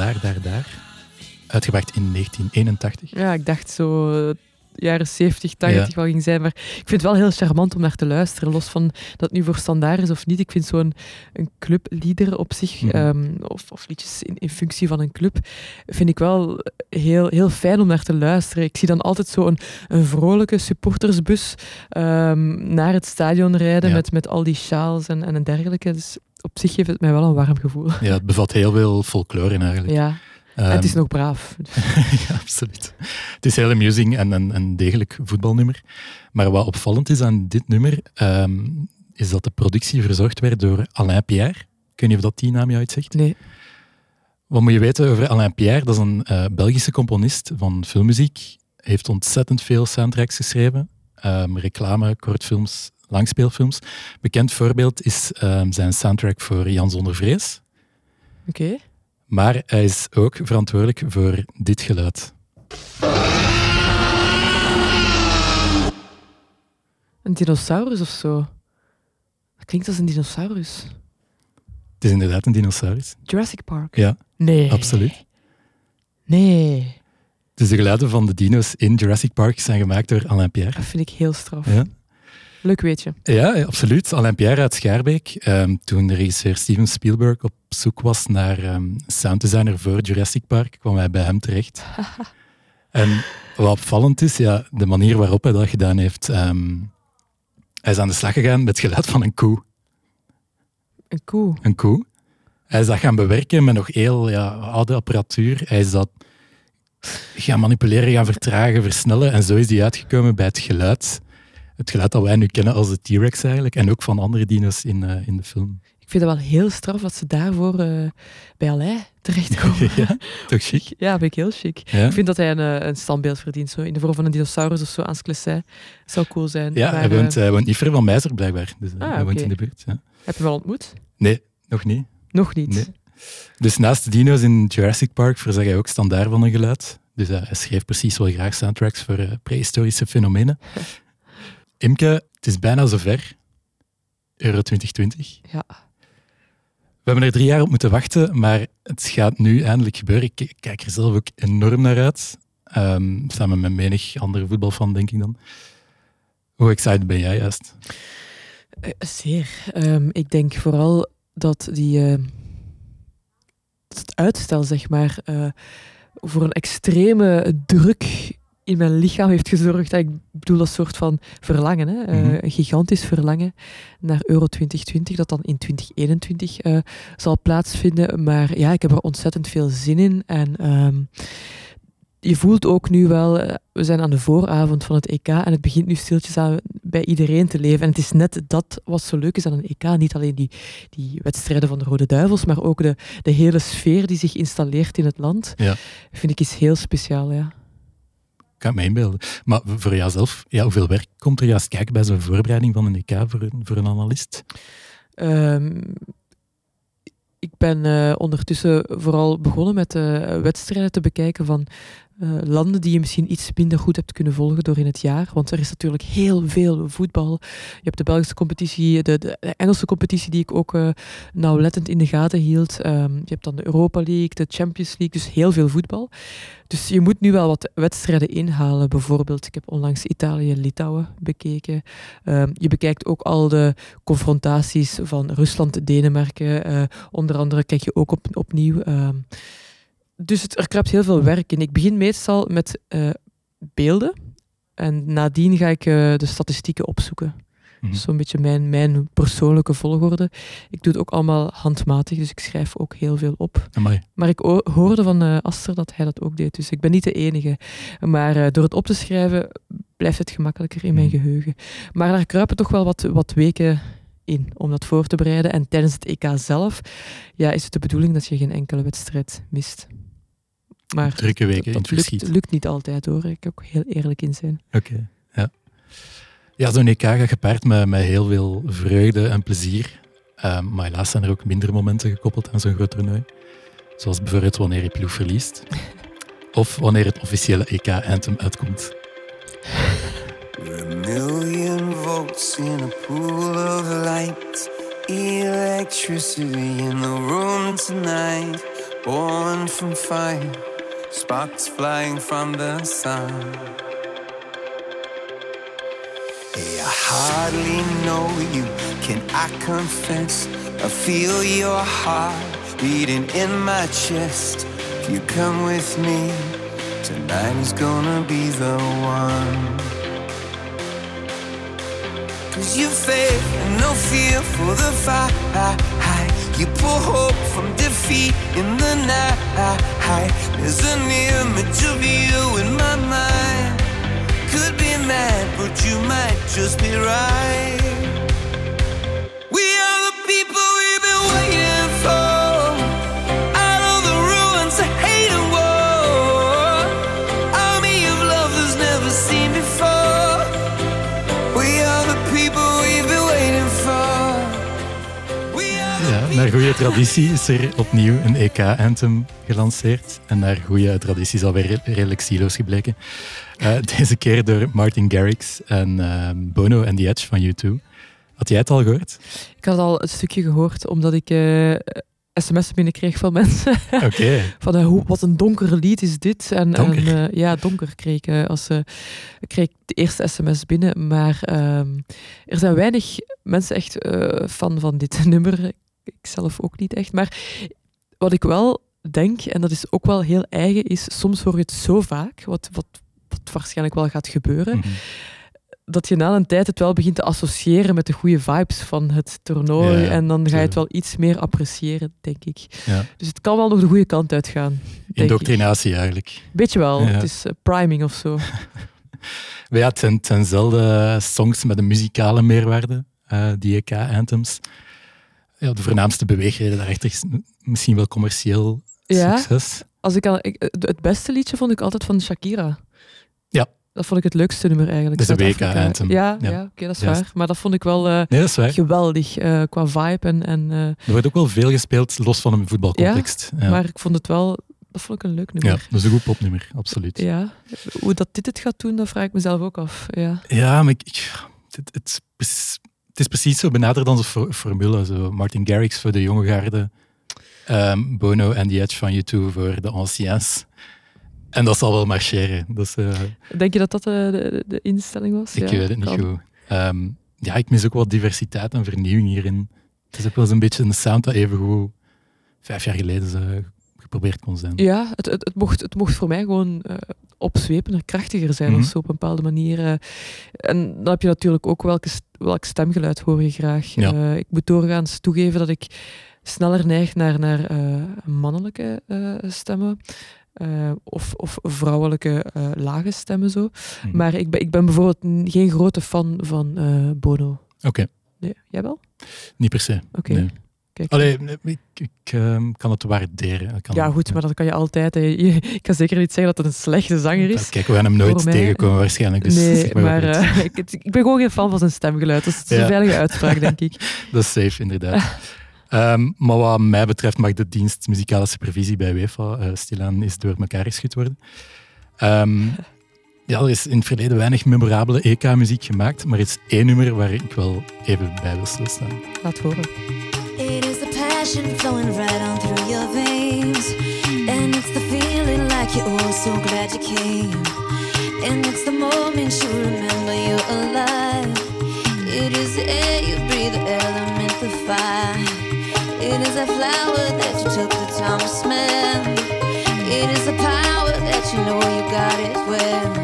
Standaard daar daar. Uitgebracht in 1981. Ja, ik dacht zo eh, jaren 70, 80 Ja. wel ging zijn. Maar ik vind het wel heel charmant om naar te luisteren. Los van dat het nu voor standaard is of niet. Ik vind zo'n een clublieder op zich, Mhm. ehm, of, of liedjes in, in functie van een club, vind ik wel heel, heel fijn om naar te luisteren. Ik zie dan altijd zo'n een vrolijke supportersbus ehm, naar het stadion rijden Ja. met, met al die sjaals en, en dergelijke. Dus op zich geeft het mij wel een warm gevoel. (laughs) Ja, het bevat heel veel folklore in eigenlijk. Ja, en het is Ehm, nog braaf. (laughs) ja, absoluut. Het is heel amusing en een, een degelijk voetbalnummer. Maar wat opvallend is aan dit nummer, ehm, is dat de productie verzorgd werd door Alain Pierre. Ik weet niet of dat die naam je uitzegt. Nee. Wat moet je weten over Alain Pierre? Dat is een eh, Belgische componist van filmmuziek. Hij heeft ontzettend veel soundtracks geschreven. Ehm, reclame, kortfilms, langspeelfilms. Bekend voorbeeld is ehm, zijn soundtrack voor Jan Zonder Vrees. Oké. Maar hij is ook verantwoordelijk voor dit geluid. Een dinosaurus of zo. Dat klinkt als een dinosaurus. Het is inderdaad een dinosaurus. Jurassic Park. Ja, Nee. absoluut. Nee. Dus de geluiden van de dino's in Jurassic Park zijn gemaakt door Alain Pierre. Dat vind ik heel straf. Ja, Leuk weetje. ja absoluut. Alain Pierre uit Schaarbeek. Ehm, toen de regisseur Steven Spielberg op zoek was naar ehm sounddesigner voor Jurassic Park, kwam hij bij hem terecht. (laughs) en wat opvallend is, ja, de manier waarop hij dat gedaan heeft. ehm, hij is aan de slag gegaan met het geluid van een koe. Een koe. een koe. Hij is dat gaan bewerken met nog heel ja, oude apparatuur. Hij is dat gaan manipuleren, gaan vertragen, versnellen. En zo is hij uitgekomen bij het geluid. Het geluid dat wij nu kennen als de T-Rex eigenlijk. En ook van andere dino's in, eh, in de film. Ik vind het wel heel straf dat ze daarvoor eh, bij Alain terechtkomen. (laughs) ja, toch chic? (laughs) Ja, vind ik heel chic. Ja, Ik vind dat hij een, eh, een standbeeld verdient. Zo, in de vorm van een dinosaurus of zo, aan Sclessin. zou cool zijn. ja Maar, hij, woont, eh, hij woont niet ver van Meizer blijkbaar. Dus, Ah, hij woont in de buurt. Ja. heb je hem al ontmoet? Nee, nog niet. Nog niet. Nee. Dus naast de dino's in Jurassic Park verzag hij ook standaard van een geluid. Dus hij schreef precies wel graag soundtracks voor eh, prehistorische fenomenen. (laughs) Imke, het is bijna zover. Euro 2020. Ja. We hebben er drie jaar op moeten wachten, maar het gaat nu eindelijk gebeuren. Ik kijk er zelf ook enorm naar uit. Ehm, samen met menig andere voetbalfan, denk ik dan. Hoe excited ben jij juist? Eh, zeer. Ehm, ik denk vooral dat die, eh, het uitstel, zeg maar, eh, voor een extreme druk in mijn lichaam heeft gezorgd. Ik bedoel, dat soort van verlangen, hè? eh, Mhm. een gigantisch verlangen naar Euro 2020, dat dan in 2021 eh, zal plaatsvinden. Maar ja, ik heb er ontzettend veel zin in. En ehm, je voelt ook nu wel, eh, we zijn aan de vooravond van het EK en het begint nu stiltjes aan bij iedereen te leven. En het is net dat wat zo leuk is aan een EK. Niet alleen die, die wedstrijden van de Rode Duivels, maar ook de, de hele sfeer die zich installeert in het land. Ja. Vind ik is heel speciaal, ja. Kan me inbeelden. Maar voor jouzelf, ja, hoeveel werk komt er juist kijken bij zo'n voorbereiding van een EK voor een, voor een analist? Ehm, ik ben eh, ondertussen vooral begonnen met eh, wedstrijden te bekijken van eh, landen die je misschien iets minder goed hebt kunnen volgen door in het jaar. Want er is natuurlijk heel veel voetbal. Je hebt de Belgische competitie, de, de Engelse competitie die ik ook eh, nauwlettend in de gaten hield. Ehm, je hebt dan de Europa League, de Champions League, dus heel veel voetbal. Dus je moet nu wel wat wedstrijden inhalen. Bijvoorbeeld, ik heb onlangs Italië-Litouwen bekeken. Ehm, je bekijkt ook al de confrontaties van Rusland-Denemarken. Eh, onder andere kijk je ook op, opnieuw. ehm. Dus het, er kruipt heel veel werk in. Ik begin meestal met eh, beelden. En nadien ga ik eh, de statistieken opzoeken. Mhm. Zo'n beetje mijn, mijn persoonlijke volgorde. Ik doe het ook allemaal handmatig, dus ik schrijf ook heel veel op. Amai. Maar ik hoorde van eh, Aster dat hij dat ook deed, dus ik ben niet de enige. Maar door het op te schrijven blijft het gemakkelijker in mijn Mhm. geheugen. Maar daar kruipen toch wel wat, wat weken in om dat voor te bereiden. En tijdens het EK zelf ja, is het de bedoeling dat je geen enkele wedstrijd mist. Maar Drukke weken in dat het lukt, lukt niet altijd hoor, ik kan ook heel eerlijk in zijn. Oké, ja. Ja, zo'n EK gaat gepaard met, met heel veel vreugde en plezier. Ehm, maar helaas zijn er ook mindere momenten gekoppeld aan zo'n groot toernooi. Zoals bijvoorbeeld wanneer je ploeg verliest. Of wanneer het officiële EK-anthem uitkomt. A million volts in a pool of light. Electricity in the room tonight, born from fire, sparks flying from the sun. Hey, I hardly know you, can I confess? I feel your heart beating in my chest. If you come with me, tonight is gonna be the one. Cause you faith and no fear for the fight. You pull hope from defeat in the night. There's an image of you in my mind. Could be mad, but you might just be right. Naar goede traditie is er opnieuw een EK-anthem gelanceerd. En naar goede traditie is alweer re- redelijk silo's gebleken. Eh, (laughs) deze keer door Martin Garrix en eh, Bono en The Edge van U2. Had jij het al gehoord? Ik had al een stukje gehoord, omdat ik eh sms'en binnenkreeg van mensen. (laughs) Oké. van hoe, wat een donker lied is dit. En, Donker? en, ja, donker kreeg ik, als, kreeg de eerste sms binnen. Maar ehm, er zijn weinig mensen echt fan van dit (laughs) nummer. Ik zelf ook niet echt. Maar wat ik wel denk, en dat is ook wel heel eigen, is soms hoor je het zo vaak, wat, wat, wat waarschijnlijk wel gaat gebeuren, Mhm. dat je na een tijd het wel begint te associëren met de goede vibes van het toernooi. Ja, en dan ga je het wel iets meer appreciëren, denk ik. Ja. Dus het kan wel nog de goede kant uitgaan. denk ik. Indoctrinatie eigenlijk. Beetje wel. Ja. Het is eh, priming of zo. (laughs) (laughs) Ja, het zijn, het zijn zelden songs met een muzikale meerwaarde, eh, die EK-anthems. Ja, de voornaamste beweegreden daarachter is misschien wel commercieel Ja. succes. Als ik al, ik, het beste liedje vond ik altijd van Shakira. Ja. Dat vond ik het leukste nummer eigenlijk. Dat is een. WK-anthem. Ja, Ja. ja. oké, dat is Juist. waar. Maar dat vond ik wel Nee, dat is waar. geweldig eh, qua vibe. En, en, eh, Er wordt ook wel veel gespeeld, los van een voetbalcontext. Ja, ja. Maar ik vond het wel... Dat vond ik een leuk nummer. dat is een goed popnummer, absoluut. Ja, Ja. Hoe dat dit het gaat doen, dat vraag ik mezelf ook af. Ja. maar ik, ik- het, het, is precies- zo benaderd een for- formule. Zo Martin Garrix voor de jonge garde, ehm, Bono en The Edge van U2 voor de anciens. En dat zal wel marcheren. Eh, Denk je dat dat de, de, de instelling was? Ik Ja, weet het niet kan. goed. Ehm, ja, ik mis ook wel diversiteit en vernieuwing hierin. Het is ook wel eens een beetje een sound dat even goed vijf jaar geleden zou geprobeerd kon zijn. Ja, het, het, het, mocht, het mocht voor mij gewoon eh opzwepender, krachtiger zijn Mhm. of zo op een bepaalde manier. eh. en dan heb je natuurlijk ook welke, welk stemgeluid hoor je graag. Ja. Eh, ik moet doorgaans toegeven dat ik sneller neig naar, naar eh, mannelijke eh, stemmen. of, of vrouwelijke lage stemmen zo. Mhm. Maar ik ben, ik ben bijvoorbeeld geen grote fan van Bono. Oké, Nee, jij wel? niet per se. Oké. Nee. Allee, ik, ik ehm, kan het waarderen. Kan, ja, goed, maar dat kan je altijd. hè. Ik kan zeker niet zeggen dat het een slechte zanger is. Kijk, we gaan hem nooit mij- tegenkomen waarschijnlijk. Dus nee, zeg maar maar eh, ik, ik ben gewoon geen fan van zijn stemgeluid. Dus het is Ja. een veilige uitspraak, denk ik. (laughs) Dat is safe, inderdaad. Ehm, maar wat mij betreft mag de dienst muzikale supervisie bij UEFA eh, stilaan is door elkaar geschud worden. Ehm, ja, er is in het verleden weinig memorabele EK-muziek gemaakt, maar er is één nummer waar ik wel even bij wil stilstaan. Laat horen. Passion flowing right on through your veins. And it's the feeling like you're oh so glad you came. And it's the moment you remember you're alive. It is the air you breathe, the element, the fire. It is a flower that you took the time to smell. It is the power that you know you got it well.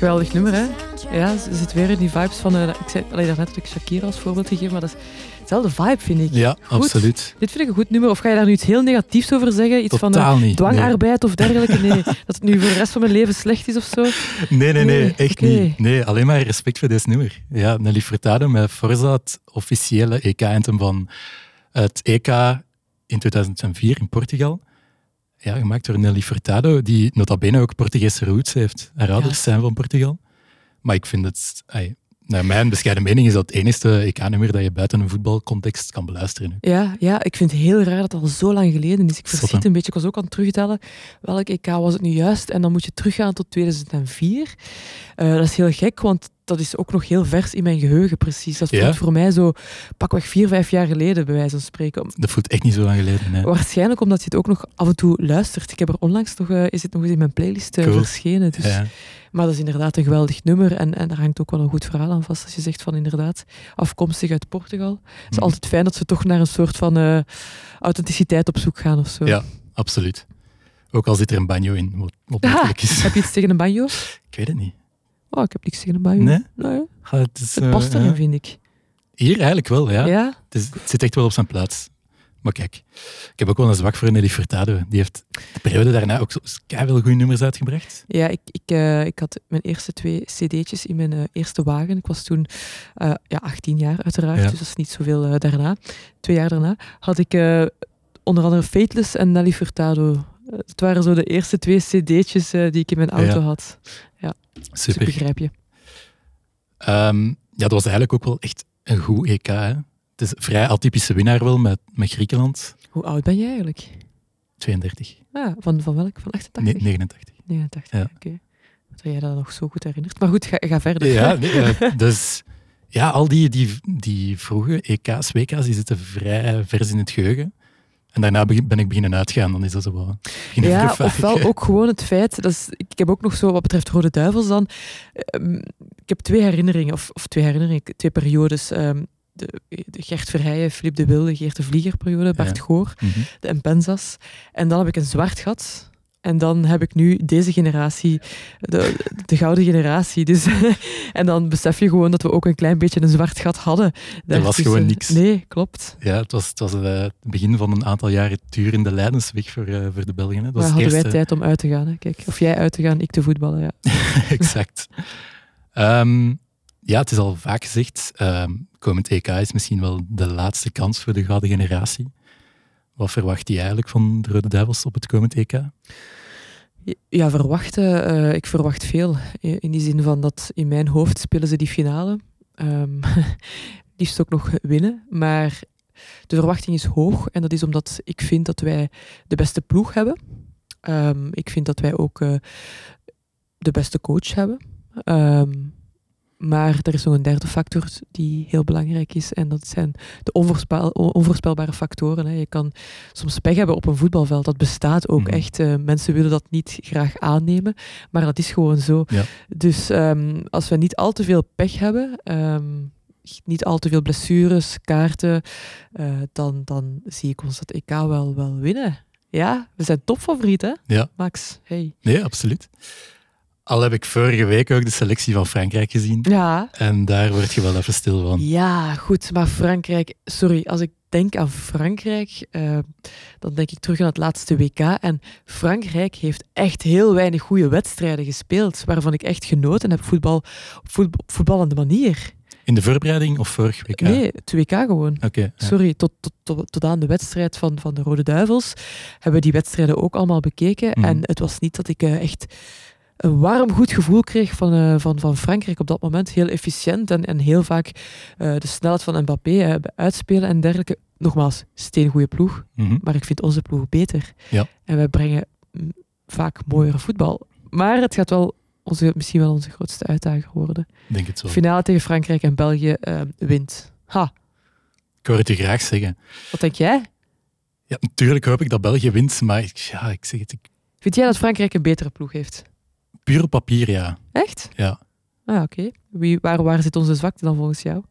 Geweldig nummer, hè? Ja, ze zit weer in die vibes van... eh, ik zei alleen daarnet ik Shakira als voorbeeld gegeven, maar dat is hetzelfde vibe, vind ik. Ja, Goed. absoluut. Dit vind ik een goed nummer. Of ga je daar nu iets heel negatiefs over zeggen? Iets van Totaal eh, niet. dwangarbeid of dergelijke? Nee. (laughs) Dat het nu voor de rest van mijn leven slecht is of zo? Nee, nee, nee, Nee, echt niet. Nee, alleen maar respect voor dit nummer. Ja, Nelly Furtado met Forza, het officiële EK-anthem van het EK in 2004 in Portugal. Ja, gemaakt door Nelly Furtado, die nota bene ook Portugese roots heeft. Haar ouders zijn van Portugal. Maar ik vind het... ai, naar mijn bescheiden mening is dat het enige EK-nummer dat je buiten een voetbalcontext kan beluisteren. Ja, ja, ik vind het heel raar dat het al zo lang geleden is. Ik verschiet een beetje. Ik was ook aan het terugtellen. Welk EK was het nu juist? En dan moet je teruggaan tot 2004. Eh, dat is heel gek, want dat is ook nog heel vers in mijn geheugen, precies. Dat Ja? voelt voor mij zo pakweg vier, vijf jaar geleden, bij wijze van spreken. Dat voelt echt niet zo lang geleden. Hè. Waarschijnlijk omdat je het ook nog af en toe luistert. Ik heb er onlangs nog, eh, is het nog eens in mijn playlist eh, Cool. verschenen. Dus, Ja. Maar dat is inderdaad een geweldig nummer. En, en daar hangt ook wel een goed verhaal aan vast. Als je zegt van inderdaad, afkomstig uit Portugal. Het is Mhm. altijd fijn dat ze toch naar een soort van eh, authenticiteit op zoek gaan of zo. Ja. Absoluut. Ook al zit er een banjo in, wat, Ah. (laughs) Heb je iets tegen een banjo? Ik weet het niet. Oh, ik heb niks tegen een banjo. Nee? Nee, Ah, het is, het eh, past erin, vind ik. Hier eigenlijk wel, ja. Ja? Het, is- het zit echt wel op zijn plaats. Maar kijk, ik heb ook wel een zwak voor Nelly Furtado. Die heeft de periode daarna ook veel goede nummers uitgebracht. Ja, ik, ik, eh, ik had mijn eerste twee cd'tjes in mijn eh, eerste wagen. Ik was toen ja, 18 jaar uiteraard, Ja. dus dat is niet zoveel daarna. Twee jaar daarna had ik onder andere Fateless en Nelly Furtado. Het waren zo de eerste twee cd'tjes die ik in mijn auto Ja. had. Ik Super. begrijp je. Ehm, ja, dat was eigenlijk ook wel echt een goed EK. Hè. Het is een vrij atypische winnaar wel met, met Griekenland. Hoe oud ben je eigenlijk? 32. Ah, van, van welk? Van 88? Nee, 89. 89, Ja. oké. Dat jij dat nog zo goed herinnert. Maar goed, ga, ga verder. Ja, (laughs) nee, eh, dus ja, al die, die, die vroege EK's, WK's, die zitten vrij vers in het geheugen. En daarna ben ik beginnen uitgaan, dan is dat zo beginnen Ja, ofwel ook gewoon het feit, dat is, ik heb ook nog zo wat betreft Rode Duivels dan, ehm, ik heb twee herinneringen, of, of twee herinneringen, twee periodes. ehm, de, de Gert Verheijen, Filip de Wilde, Geert de Vlieger periode, Bart Ja. Goor, Mhm. de Impensas. En dan heb ik een zwart gat. En dan heb ik nu deze generatie, de, de gouden generatie. Dus, (laughs) en dan besef je gewoon dat we ook een klein beetje een zwart gat hadden. Er was gewoon niks. Nee, klopt. Ja, het was, het was eh, het begin van een aantal jaren durende lijdensweg voor, eh, voor de Belgen. Hè. Dat Maar was hadden wij eerste... tijd om uit te gaan. Hè? Kijk, of jij uit te gaan, ik te voetballen. Ja. (laughs) exact. Ehm, ja, het is al vaak gezegd, ehm, komend EK is misschien wel de laatste kans voor de gouden generatie. Wat verwacht je eigenlijk van de Rode Duivels op het komend EK? Ja, verwachten. eh, ik verwacht veel. In die zin van dat in mijn hoofd spelen ze die finale. Ehm (laughs) liefst ook nog winnen. Maar de verwachting is hoog. En dat is omdat ik vind dat wij de beste ploeg hebben. Ehm, ik vind dat wij ook eh, de beste coach hebben. Ehm, maar er is nog een derde factor die heel belangrijk is. En dat zijn de onvoorspel, onvoorspelbare factoren. Hè. Je kan soms pech hebben op een voetbalveld. Dat bestaat ook Mhm. echt. Eh, mensen willen dat niet graag aannemen. Maar dat is gewoon zo. Ja. Dus ehm, als we niet al te veel pech hebben. ehm, niet al te veel blessures, kaarten, eh, dan, dan zie ik ons dat EK wel, wel winnen. Ja, we zijn topfavoriet, hè? Ja. Max, hey. Nee, absoluut. Al heb ik vorige week ook de selectie van Frankrijk gezien. Ja, En daar word je wel even stil van. Ja, goed, maar Frankrijk, sorry, als ik denk aan Frankrijk, eh, dan denk ik terug aan het laatste WK. En Frankrijk heeft echt heel weinig goede wedstrijden gespeeld, waarvan ik echt genoten heb, voetbal, op voet- op voetballende manier. In de voorbereiding of vorig WK? Nee, het WK gewoon. Oké. ja. Sorry, tot, tot, tot, tot aan de wedstrijd van, van de Rode Duivels hebben we die wedstrijden ook allemaal bekeken. Mhm. En het was niet dat ik eh, echt een warm goed gevoel kreeg van, eh, van, van Frankrijk op dat moment. Heel efficiënt en, en heel vaak eh, de snelheid van Mbappé uitspelen en dergelijke. Nogmaals, steengoede ploeg, Mhm. maar ik vind onze ploeg beter. Ja. En wij brengen mm, vaak mooiere voetbal. Maar het gaat wel onze, misschien wel onze grootste uitdager worden. Denk het wel. Finale tegen Frankrijk en België eh, wint. Ha, Ik hoor het je graag zeggen. wat denk jij? Ja, natuurlijk hoop ik dat België wint, maar ik, ja, ik zeg het, ik, Vind jij dat Frankrijk een betere ploeg heeft? Puur op papier, ja. Echt? ja. Ah, oké. Wie Waar, waar zit onze zwakte dan volgens jou?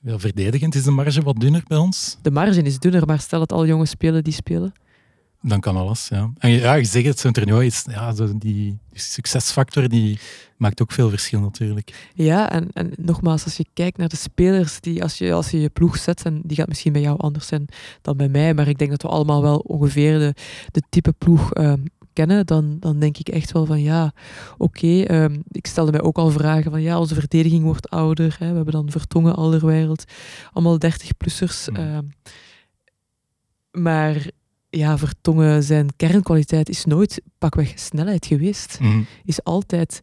ja. Verdedigend is de marge wat dunner bij ons. De marge is dunner, maar stel dat al jongens spelen die spelen. Dan kan alles, ja. En ja, je zegt het, zo'n toernooi is, ja, zo die, die succesfactor, die maakt ook veel verschil natuurlijk. Ja, en, en nogmaals, als je kijkt naar de spelers, die als je als je, je ploeg zet, en die gaat misschien bij jou anders zijn dan bij mij, maar ik denk dat we allemaal wel ongeveer de, de type ploeg ehm, kennen, dan, dan denk ik echt wel van ja, oké, ehm, ik stelde mij ook al vragen van ja, onze verdediging wordt ouder, hè, we hebben dan Vertongen, Alderweireld, allemaal 30-plussers. Mhm. ehm, maar ja, Vertongen zijn kernkwaliteit is nooit pakweg snelheid geweest. Mhm. Is altijd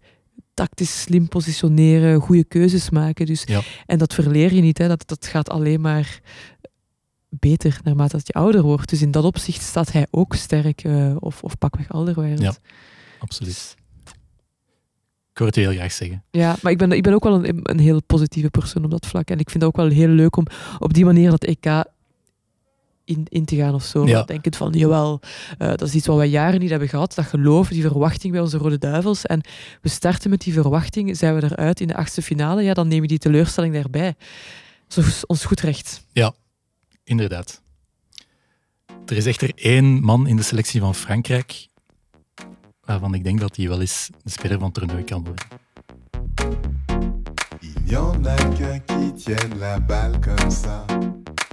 tactisch slim positioneren, goede keuzes maken. Dus, Ja. En dat verleer je niet. Hè. Dat, dat gaat alleen maar beter naarmate dat je ouder wordt. Dus in dat opzicht staat hij ook sterk. eh, of, of pakweg Alderweireld. Ja. Absoluut. Ik hoor het heel graag zeggen. Ja, maar ik ben, ik ben ook wel een, een heel positieve persoon op dat vlak. En ik vind het ook wel heel leuk om op die manier dat EK in, in te gaan of zo. Ja. Denkend van, jawel, eh, dat is iets wat wij jaren niet hebben gehad. Dat geloof, die verwachting bij onze Rode Duivels. En we starten met die verwachting, zijn we eruit in de achtste finale, ja, dan neem je die teleurstelling daarbij. Dat is ons goed recht. Inderdaad. Er is echter één man in de selectie van Frankrijk waarvan ik denk dat hij wel eens de speler van het toernooi kan worden. Il n'y en a qu'un qui tienne la balle comme ça.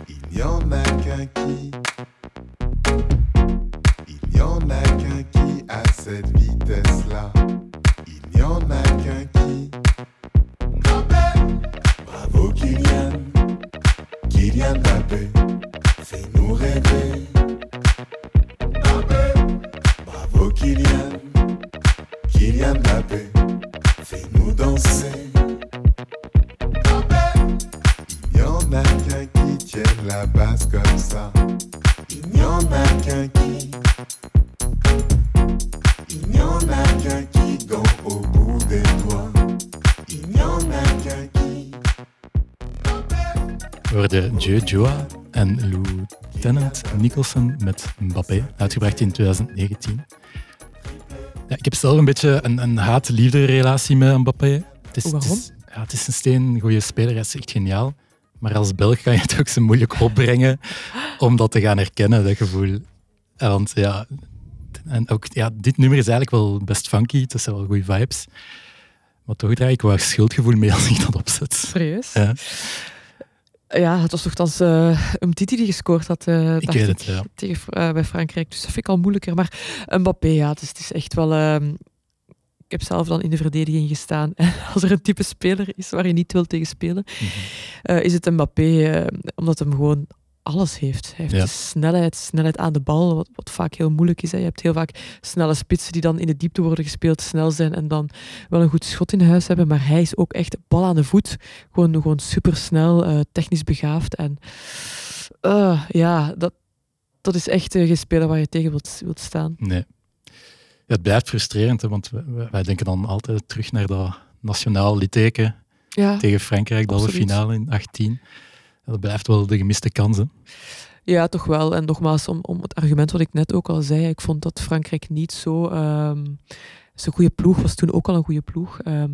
Il n'y en a qu'un qui. Il n'y en a qu'un qui a cette vitesse-là. Il n'y en a qu'un qui. Bravo Kylian. Kylian Mbappé. Fais-nous rêver. Joa en Lieutenant Nicholson met Mbappé, uitgebracht in 2019. Ja, ik heb zelf een beetje een, een haat-liefde relatie met Mbappé. Het is, Waarom? Het is, ja, het is een steen, goede speler, hij is echt geniaal. Maar als Belg kan je het ook zo moeilijk opbrengen om dat te gaan herkennen, dat gevoel. Want ja, en ook, ja, dit nummer is eigenlijk wel best funky, het is wel goede vibes. Maar toch draai ik wel schuldgevoel mee als ik dat opzet. Serieus? Ja. Ja, het was nogthans uh, Umtiti die gescoord had uh, Ik weet het, ja. tegen, uh, bij Frankrijk. Dus dat vind ik al moeilijker. Maar Mbappé, ja, het is, het is echt wel... Uh, ik heb zelf dan in de verdediging gestaan. En (laughs) als er een type speler is waar je niet wilt tegen spelen, mm -hmm. is het Mbappé. omdat hem gewoon alles heeft. Hij heeft Ja. de snelheid, snelheid aan de bal, wat, wat vaak heel moeilijk is. Hè. Je hebt heel vaak snelle spitsen die dan in de diepte worden gespeeld, snel zijn en dan wel een goed schot in huis hebben. Maar hij is ook echt bal aan de voet. Gewoon, gewoon supersnel, uh, technisch begaafd. En uh, ja, dat, dat is echt uh, geen speler waar je tegen wilt, wilt staan. Nee. Ja, het blijft frustrerend, hè, want wij, wij denken dan altijd terug naar dat nationaal litteken Ja, tegen Frankrijk, de halve finale in 18. Dat blijft wel de gemiste kansen. Ja, toch wel. En nogmaals, om, om het argument wat ik net ook al zei, ik vond dat Frankrijk niet zo... Um, goede ploeg was toen ook al een goede ploeg. Um,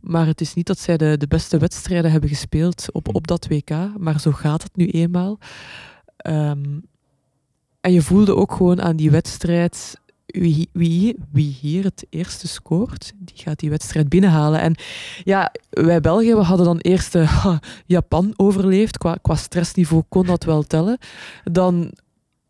maar het is niet dat zij de, de beste wedstrijden hebben gespeeld op, op dat WK. Maar zo gaat het nu eenmaal. Um, en je voelde ook gewoon aan die wedstrijd... Wie, wie, wie hier het eerste scoort, die gaat die wedstrijd binnenhalen. En ja, wij Belgen we hadden dan eerst uh, Japan overleefd. Qua, qua stressniveau kon dat wel tellen. Dan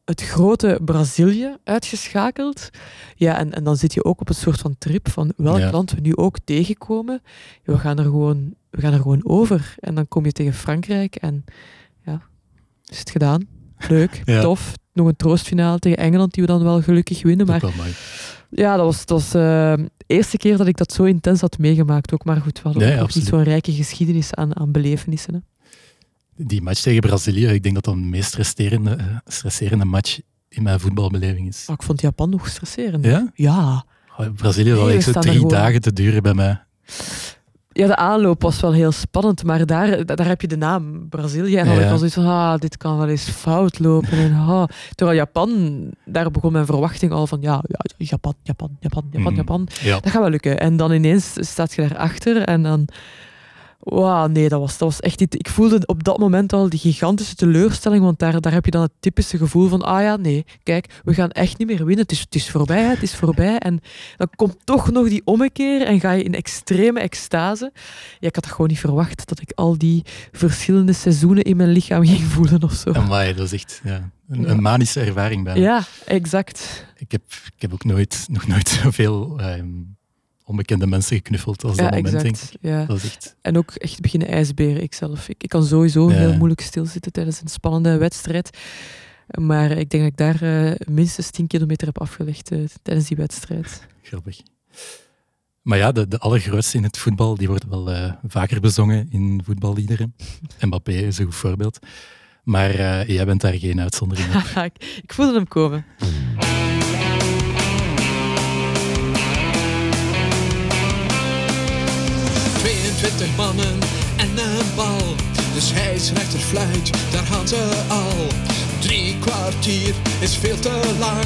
het grote Brazilië uitgeschakeld. Ja, en, en dan zit je ook op een soort van trip van welk Ja. land we nu ook tegenkomen. We gaan, er gewoon, we gaan er gewoon over. En dan kom je tegen Frankrijk en ja, is het gedaan. Leuk, Ja. tof. Nog een troostfinale tegen Engeland die we dan wel gelukkig winnen. Maar ja, dat was, dat was eh, de eerste keer dat ik dat zo intens had meegemaakt. Ook maar goed, we hadden Nee, ook niet zo'n rijke geschiedenis aan, aan belevenissen. Hè. Die match tegen Brazilië, ik denk dat dat de meest stresserende, eh, stresserende match in mijn voetbalbeleving is. Maar ik vond Japan nog stresserend. Ja? Ja. Oh, Brazilië zal we echt zo drie dagen te duren bij mij. Ja, de aanloop was wel heel spannend, maar daar, daar heb je de naam Brazilië. En dan had ik al zoiets van, ah, dit kan wel eens fout lopen. En, ah. Terwijl Japan, daar begon mijn verwachting al van, ja, ja Japan, Japan, Japan, Japan, Mhm. Japan. Ja. Dat gaat wel lukken. En dan ineens staat je daarachter en dan... Wauw, nee, dat was, dat was echt niet... Ik voelde op dat moment al die gigantische teleurstelling, want daar, daar heb je dan het typische gevoel van, ah ja, nee, kijk, we gaan echt niet meer winnen. Het is, het is voorbij, het is voorbij. En dan komt toch nog die ommekeer en ga je in extreme extase. Ja, ik had het gewoon niet verwacht dat ik al die verschillende seizoenen in mijn lichaam (laughs) ging voelen of zo. Amai, dat is echt ja, een, Ja. een manische ervaring bijna. Ja, exact. Ik, heb, ik heb ook nooit, nog nooit (laughs) zoveel ehm, onbekende mensen geknuffeld als Ja, dat moment, denk exact. ik. Ja. Dat is echt... En ook echt beginnen ijsberen, ikzelf. Ik, ik kan sowieso Ja. heel moeilijk stilzitten tijdens een spannende wedstrijd. Maar ik denk dat ik daar eh, minstens 10 kilometer heb afgelegd eh, tijdens die wedstrijd. Grappig. Maar ja, de, de allergrootste in het voetbal, die worden wel eh, vaker bezongen in voetballiederen. (laughs) Mbappé is een goed voorbeeld. Maar eh, jij bent daar geen uitzondering op. (laughs) Ik voelde hem komen. (laughs) 22 mannen en een bal. De scheidsrechter fluit, daar gaan ze al. Drie kwartier is veel te lang.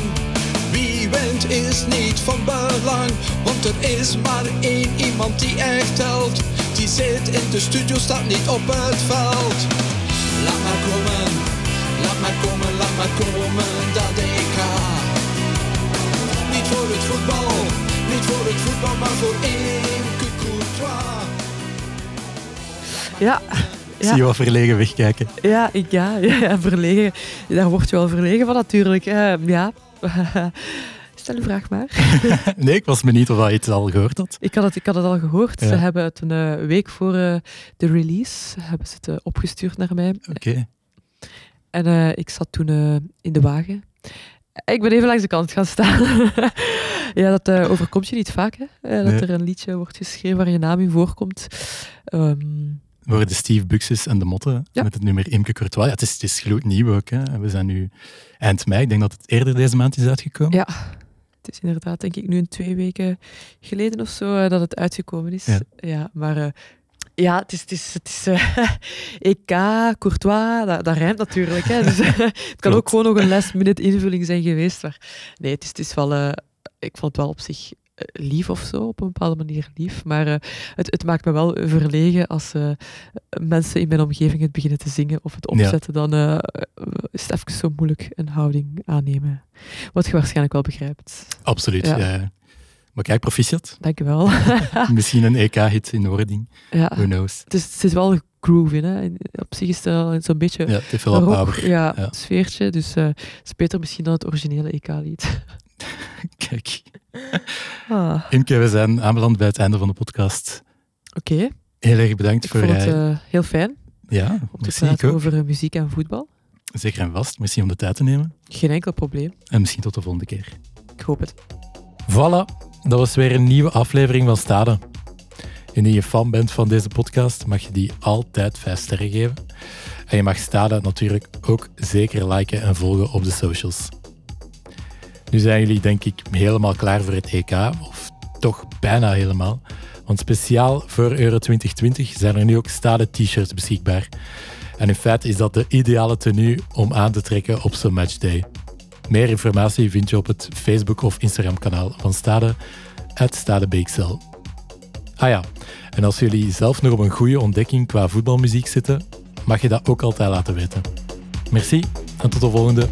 Wie wint is niet van belang, want er is maar één iemand die echt telt. Die zit in de studio, staat niet op het veld. Laat maar komen, laat maar komen, laat maar komen, dat EK. Niet voor het voetbal, niet voor het voetbal, maar voor Imke Courtois. Ja, Ik zie je wat verlegen wegkijken. ja, ik, ja, ja, verlegen. Daar word je wel verlegen van natuurlijk. Eh, ja. (laughs) Stel een vraag maar. (laughs) Nee, ik was benieuwd of je het al gehoord had. Ik had het, ik had het al gehoord. Ja. Ze hebben het een eh, week voor eh, de release hebben ze het, eh, opgestuurd naar mij. Oké. En ik zat toen in de wagen. Ik ben even langs de kant gaan staan. (laughs) ja, dat overkomt je niet vaak, hè? Dat Nee. er een liedje wordt geschreven waar je naam in voorkomt. Ehm, Voor de Steve Buxus en de Motten Ja. met het nummer Imke Courtois. Ja, het is, het is gloednieuw ook. Hè. We zijn nu eind mei. Ik denk dat het eerder deze maand is uitgekomen. Ja. het is inderdaad, denk ik, nu een twee weken geleden of zo eh, dat het uitgekomen is. Ja. maar eh, ja, het is, het is, het is eh, (laughs) EK, Courtois, dat, dat rijmt natuurlijk. Hè. Dus, (laughs) het kan ook gewoon nog een last minute invulling zijn geweest. Maar nee, het is, het is wel, ik vond het wel op zich lief of zo, op een bepaalde manier lief. Maar eh, het, het maakt me wel verlegen als eh, mensen in mijn omgeving het beginnen te zingen of het Ja. opzetten. Dan eh, is het even zo moeilijk een houding aannemen. Wat je waarschijnlijk wel begrijpt. Absoluut. Ja. Ja. Maar kijk, proficiat. Dank je wel. (laughs) Misschien een EK-hit in wording. ja. Who knows. Het, is, het wel groove in. Hè. Op zich is het wel zo'n beetje Ja, het heeft wel rock, power. ja, Ja. sfeertje. Dus eh, het is beter misschien dan het originele EK-lied. (laughs) (laughs) Kijk. Ah, Imke, we zijn aanbeland bij het einde van de podcast. Oké, Heel erg bedankt ik voor... vond het eh, heel fijn ja, om te ik praten over eh, muziek en voetbal. Zeker en vast. Merci om de tijd te nemen. Geen enkel probleem. En misschien tot de volgende keer. Ik hoop het. Voilà, dat was weer een nieuwe aflevering van Stade. Indien je fan bent van deze podcast, mag je die altijd 5 sterren geven. En je mag Stade natuurlijk ook zeker liken en volgen op de socials. Nu zijn jullie denk ik helemaal klaar voor het EK, of toch bijna helemaal. Want speciaal voor Euro 2020 zijn er nu ook Stade t-shirts beschikbaar. En in feite is dat de ideale tenue om aan te trekken op zo'n matchday. Meer informatie vind je op het Facebook- of Instagram-kanaal van Stade, het Stade BXL. Ah ja, en als jullie zelf nog op een goede ontdekking qua voetbalmuziek zitten, mag je dat ook altijd laten weten. Merci en tot de volgende.